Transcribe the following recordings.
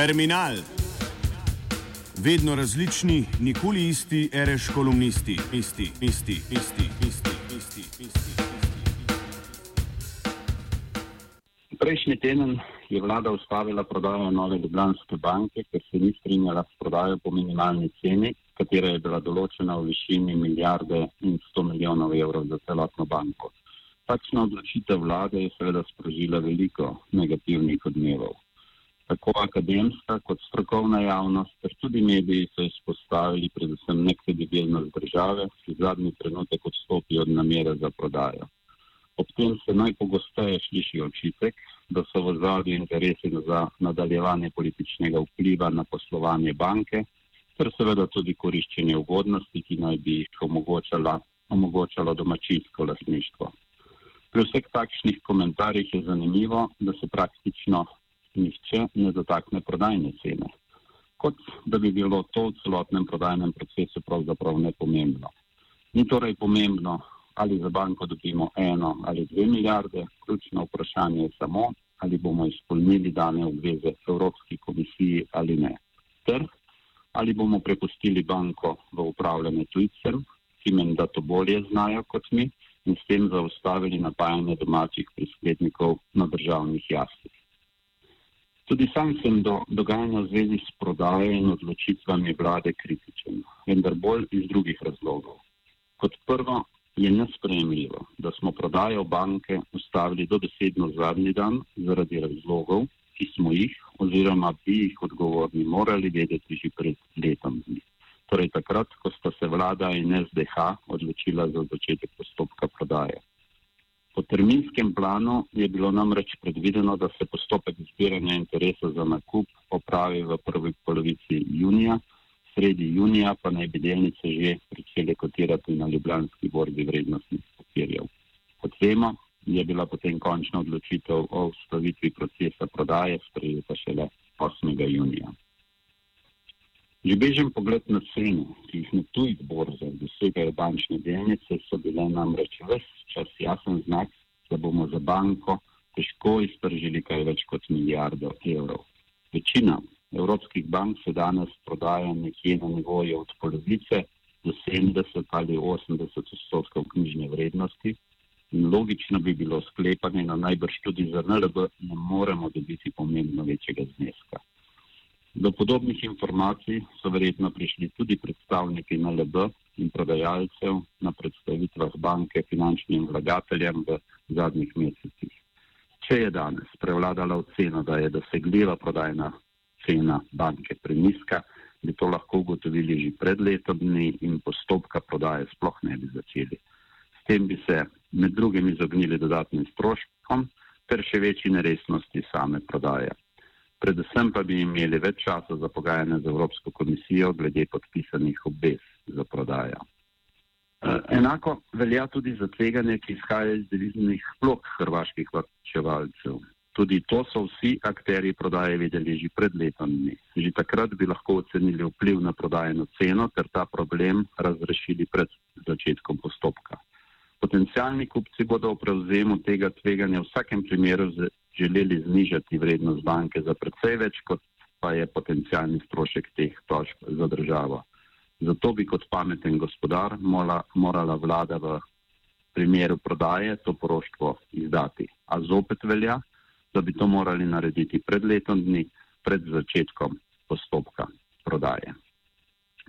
Terminal. Vedno različni, nikoli isti, reš kolumnisti, isti, isti, isti, isti, isti, isti. Prejšnji teden je vlada ustavila prodajo nove Ljubljanske banke, ker se ni strinjala s prodajo po minimalni ceni, katera je bila določena v višini milijarde in 100 milijonov evrov za celotno banko. Takšna odločitev vlade je seveda sprožila veliko negativnih odmevov tako akademska kot strokovna javnost, ter tudi mediji so izpostavili predvsem nekredibilnost države, ki zadnji trenutek odstopi od namere za prodajo. Ob tem se najpogosteje sliši očitek, da so v zadnji interesi za nadaljevanje političnega vpliva na poslovanje banke, ter seveda tudi koriščenje ugodnosti, ki naj bi jih omogočalo domačinsko lasništvo. Pri vseh takšnih komentarjih je zanimivo, da se praktično nihče ne dotakne prodajne cene. Kot da bi bilo to v celotnem prodajnem procesu pravzaprav nepomembno. Ni torej pomembno, ali za banko dobimo eno ali dve milijarde, ključno vprašanje je samo, ali bomo izpolnili dane obveze Evropski komisiji ali ne. Ter ali bomo prepustili banko v upravljanje tujcem, ki menda to bolje znajo kot mi, in s tem zaustavili napajanje domačih prisklednikov na državnih jasih. Tudi sam sem do dogajanja v zvezi s prodajo in odločitvami vlade kritičen, vendar bolj iz drugih razlogov. Kot prvo je nespremljivo, da smo prodajo banke ustavili do besedno zadnji dan zaradi razlogov, ki smo jih oziroma bi jih odgovorni morali vedeti že pred letom dni. Torej takrat, ko sta se vlada in SDH odločila za začetek postopka prodaje. Po terminskem planu je bilo namreč predvideno, da se postopek zbiranja interesa za nakup opravi v prvi polovici junija, sredi junija pa naj bi delnice že pričele kotirati na ljubljanski borzi vrednostnih papirjev. Kot vemo, je bila potem končna odločitev o ustavitvi procesa prodaje sprejeta šele 8. junija. Že bežen pogled na cene, ki jih na tujih borzah dosegajo bančne delnice, so bile namreč ves čas jasen znak, da bomo za banko težko iztržili kaj več kot milijardo evrov. Večina evropskih bank se danes prodaja nekje na nivoju od polovice do 70 ali 80 odstotkov knjižne vrednosti in logično bi bilo sklepanje, da najbrž tudi za NLB ne moremo dobiti pomembno večjega zneska. Do podobnih informacij so verjetno prišli tudi predstavniki NLB in prodajalcev na predstavitvah banke finančnim vlagateljem v zadnjih mesecih. Če je danes prevladala ocena, da je dosegljiva prodajna cena banke preniska, bi to lahko ugotovili že pred letom dni in postopka prodaje sploh ne bi začeli. S tem bi se med drugim izognili dodatnim stroškom ter še večji neresnosti same prodaje predvsem pa bi imeli več časa za pogajanje z Evropsko komisijo glede podpisanih obvez za prodajo. E, enako velja tudi za tveganje, ki izhaja iz deviznih blok hrvaških vrčevalcev. Tudi to so vsi akteri prodaje videli že pred letom dni. Že takrat bi lahko ocenili vpliv na prodajeno ceno ter ta problem razrešili pred začetkom postopka. Potencijalni kupci bodo v prevzemu tega tveganja v vsakem primeru želeli znižati vrednost banke za precej več, kot pa je potencijalni strošek teh tožb za državo. Zato bi kot pameten gospodar mola, morala vlada v primeru prodaje to poroštvo izdati. A zopet velja, da bi to morali narediti pred letom dni, pred začetkom postopka prodaje.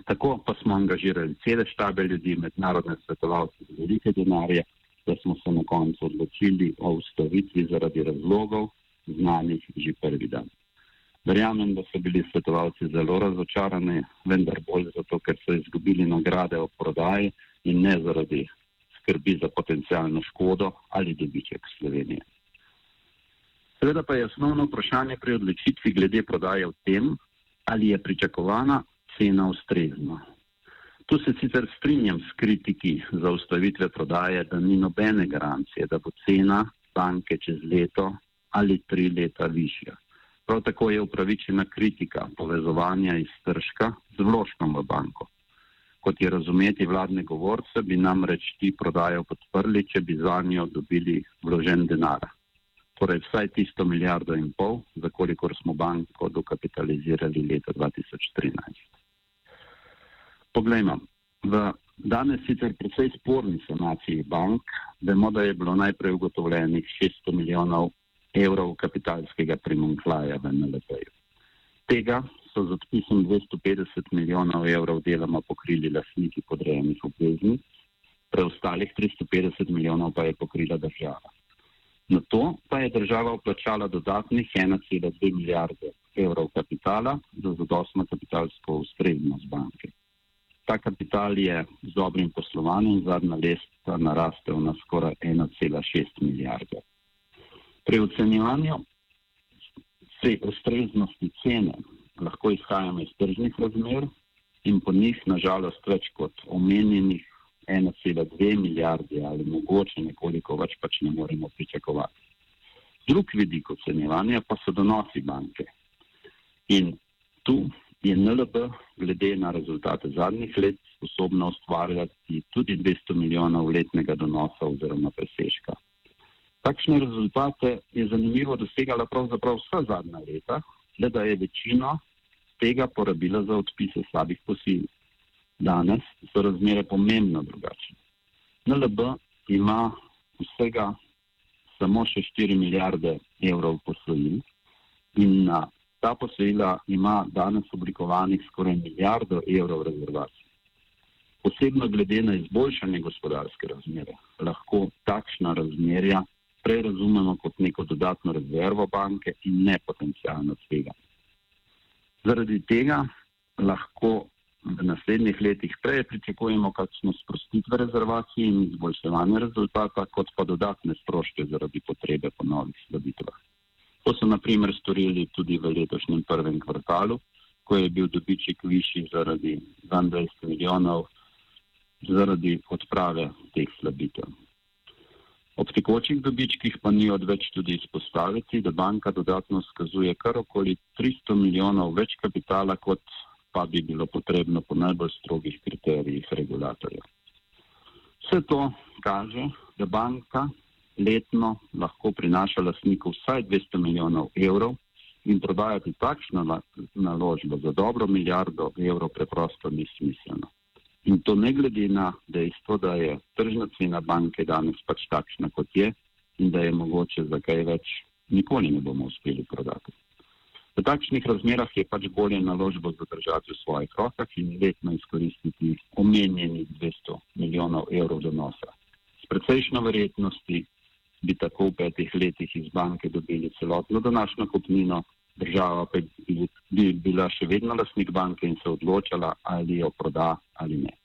Tako pa smo angažirali cele štabe ljudi, mednarodne svetovalce za velike denarje, da smo se na koncu odločili o ustavitvi zaradi razlogov, znanih že prvi dan. Verjamem, da so bili svetovalci zelo razočarani, vendar bolj zato, ker so izgubili nagrade o prodaji in ne zaradi skrbi za potencijalno škodo ali dobiček Slovenije. Seveda pa je osnovno vprašanje pri odločitvi glede prodaje v tem, ali je pričakovana cena ustrezna. Tu se sicer strinjam s kritiki za ustavitve prodaje, da ni nobene garancije, da bo cena banke čez leto ali tri leta višja. Prav tako je upravičena kritika povezovanja iztržka z vložkom v banko. Kot je razumeti vladne govorce, bi namreč ti prodajo podprli, če bi za njo dobili vložen denar. torej vsaj tisto milijardo in pol, za kolikor smo banko dokapitalizirali leta 2013. Poglejmo, v danes sicer precej sporni sanaciji bank, vemo, da je bilo najprej ugotovljenih 600 milijonov evrov kapitalskega primankljaja v NLP-ju. Tega so z odpisom 250 milijonov evrov deloma pokrili lasniki podrejenih obveznic, preostalih 350 milijonov pa je pokrila država. Na to pa je država vplačala dodatnih 1,2 milijarde evrov kapitala za zadostno kapitalsko ustreznost banke. Ta kapital je z dobrim poslovanjem zadnja leta narastel na skoraj 1,6 milijarde. Pri ocenjevanju ustreznosti cene lahko izhajamo iz tržnih razmer in po njih nažalost več kot omenjenih 1,2 milijarde ali mogoče nekoliko več pač ne moremo pričakovati. Drug vidik ocenjevanja pa so donosi banke. In tu je NLB glede na rezultate zadnjih let sposobna ustvarjati tudi 200 milijonov letnega donosa oziroma presežka. Takšne rezultate je zanimivo dosegala pravzaprav vsa zadnja leta, le da je večino tega porabila za odpise slabih posil. Danes so razmere pomembno drugačne. NLB ima vsega samo še 4 milijarde evrov posojil in na ta posojila ima danes oblikovanih skoraj milijardo evrov rezervacij. Posebno glede na izboljšanje gospodarske razmere, lahko takšna razmerja prej razumemo kot neko dodatno rezervo banke in ne potencijalno tveganje. Zaradi tega lahko v naslednjih letih prej pričakujemo kakšno sprostitve rezervacij in izboljševanje rezultata, kot pa dodatne stroške zaradi potrebe po novih sladitvah. To so naprimer storili tudi v letošnjem prvem kvartalu, ko je bil dobiček višji zaradi 22 milijonov zaradi odprave teh slabitev. Ob tekočih dobičkih pa ni odveč tudi izpostaviti, da banka dodatno skazuje kar okoli 300 milijonov več kapitala kot pa bi bilo potrebno po najbolj strogih kriterijih regulatorjev. Vse to kaže, da banka letno lahko prinaša lasniku vsaj 200 milijonov evrov in prodajati takšno naložbo za dobro milijardo evrov preprosto ni smiselno. In to ne glede na dejstvo, da je tržna cena banke danes pač takšna, kot je in da je mogoče za kaj več nikoli ne bomo uspeli prodati. V takšnih razmerah je pač bolje naložbo zadržati v svojih rokah in letno izkoristiti omenjenih 200 milijonov evrov donosa. S precejšno verjetnosti bi tako v petih letih iz banke dobili celotno današnjo kupnino, država pa bi, bi bila še vedno lasnik banke in se odločala, ali jo proda ali ne.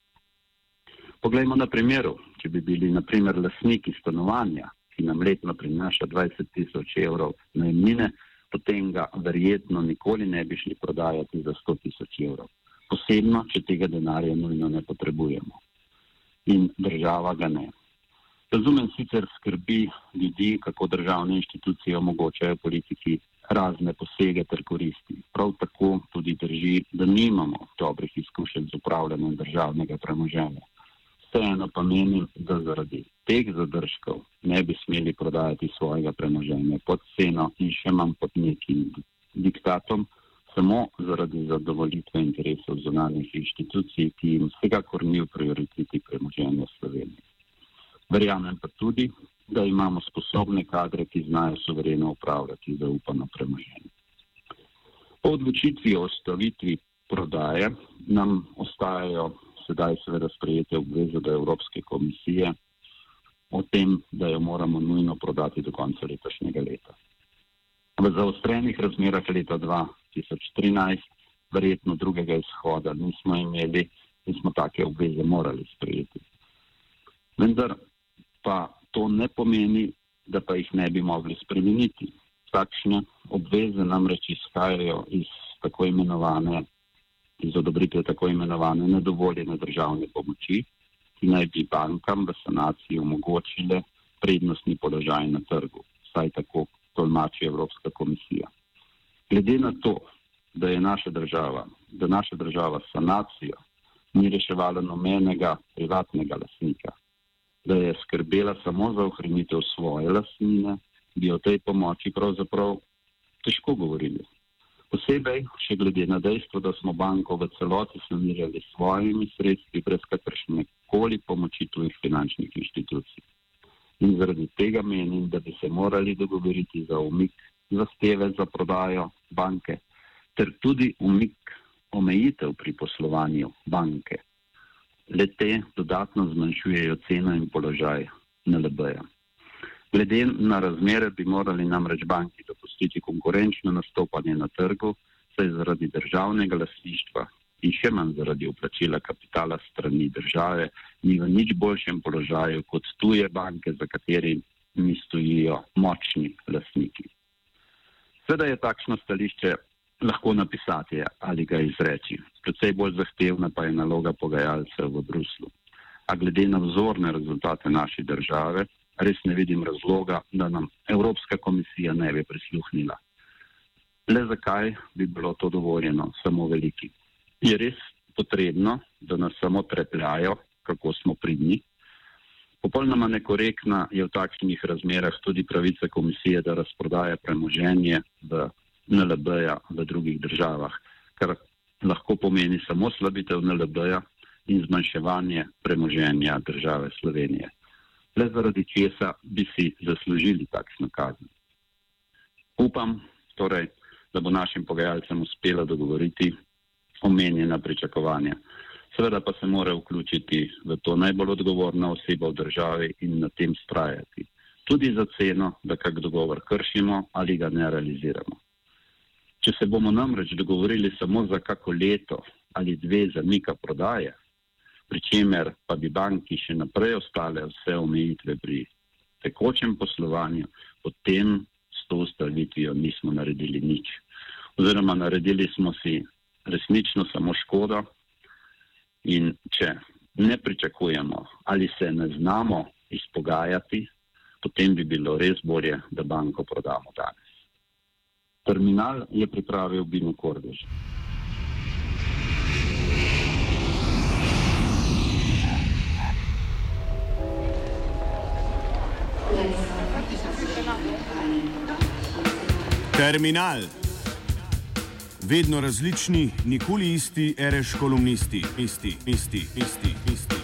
Poglejmo na primeru, če bi bili naprimer lasniki stanovanja, ki nam letno prinaša 20 tisoč evrov najemnine, potem ga verjetno nikoli ne bi šli prodajati za 100 tisoč evrov. Posebno, če tega denarja nujno ne potrebujemo. In država ga ne. Razumem sicer skrbi ljudi, kako državne inštitucije omogočajo politiki razne posege ter koristi. Prav tako tudi drži, da nimamo dobrih izkušenj z upravljanjem državnega premoženja. Vseeno pa menim, da zaradi teh zadržkov ne bi smeli prodajati svojega premoženja pod ceno in še manj pod nekim diktatom, samo zaradi zadovoljitve interesov zunanjih inštitucij, ki jim vsekakor ni v prioriteti premoženja Slovenije. Verjamem pa tudi, da imamo sposobne kadre, ki znajo suvereno upravljati zaupano premoženje. Po odločitvi o stavitvi prodaje nam ostajajo sedaj seveda sprejete obveze do Evropske komisije o tem, da jo moramo nujno prodati do konca letošnjega leta. V zaostrenih razmerah leta 2013 verjetno drugega izhoda nismo imeli in smo take obveze morali sprejeti. Vendar pa to ne pomeni, da pa jih ne bi mogli spremeniti. Takšne obveze namreč izhajajo iz tako imenovane, iz odobritve tako imenovane nedovoljene državne pomoči, ki naj bi bankam v sanaciji omogočile prednostni položaj na trgu, saj tako tolmači Evropska komisija. Glede na to, da je naša država, da naša država sanacijo ni reševala nobenega privatnega lasnika, da je skrbela samo za ohranitev svoje lasnine bi o tej pomoči pravzaprav težko govorili. Posebej še glede na dejstvo, da smo banko v celoti sanirali s svojimi sredstvi, brez kakršne koli pomoči tujih finančnih inštitucij. In zaradi tega menim, da bi se morali dogovoriti za umik zahteve za prodajo banke, ter tudi umik omejitev pri poslovanju banke. Le te dodatno zmanjšujejo ceno in položaj NLB-ja. Glede na razmere bi morali namreč banki dopustiti konkurenčno nastopanje na trgu, saj zaradi državnega lasništva in še manj zaradi uplačila kapitala strani države ni v nič boljšem položaju kot tuje banke, za katerimi stojijo močni lasniki. Sveda je takšno stališče lahko napisati ali ga izreči. Predvsej bolj zahtevna pa je naloga pogajalcev v Bruslu. A glede na vzorne rezultate naše države, res ne vidim razloga, da nam Evropska komisija ne bi prisluhnila. Le zakaj bi bilo to dovoljeno samo veliki? Je res potrebno, da nas samo trepljajo, kako smo pridni? Popolnoma nekorektna je v takšnih razmerah tudi pravica komisije, da razprodaja premoženje v NLB-ja v drugih državah, kar lahko pomeni samo slabitev NLB-ja in zmanjševanje premoženja države Slovenije le zaradi česa bi si zaslužili takšno kazen. Upam torej, da bo našim pogajalcem uspelo dogovoriti omenjena pričakovanja. Seveda pa se mora vključiti v to najbolj odgovorna oseba v državi in na tem strajati. Tudi za ceno, da kak dogovor kršimo ali ga ne realiziramo. Če se bomo namreč dogovorili samo za kako leto ali dve zamika prodaje, pri čemer pa bi banki še naprej ostale vse omejitve pri tekočem poslovanju, potem s to ustavitvijo nismo naredili nič. Oziroma naredili smo si resnično samo škodo in če ne pričakujemo ali se ne znamo izpogajati, potem bi bilo res bolje, da banko prodamo danes. Terminal je pripravil Bino Kordež. Terminal. Vedno različni, nikoli isti, reš kolumnisti, isti, isti, isti, isti.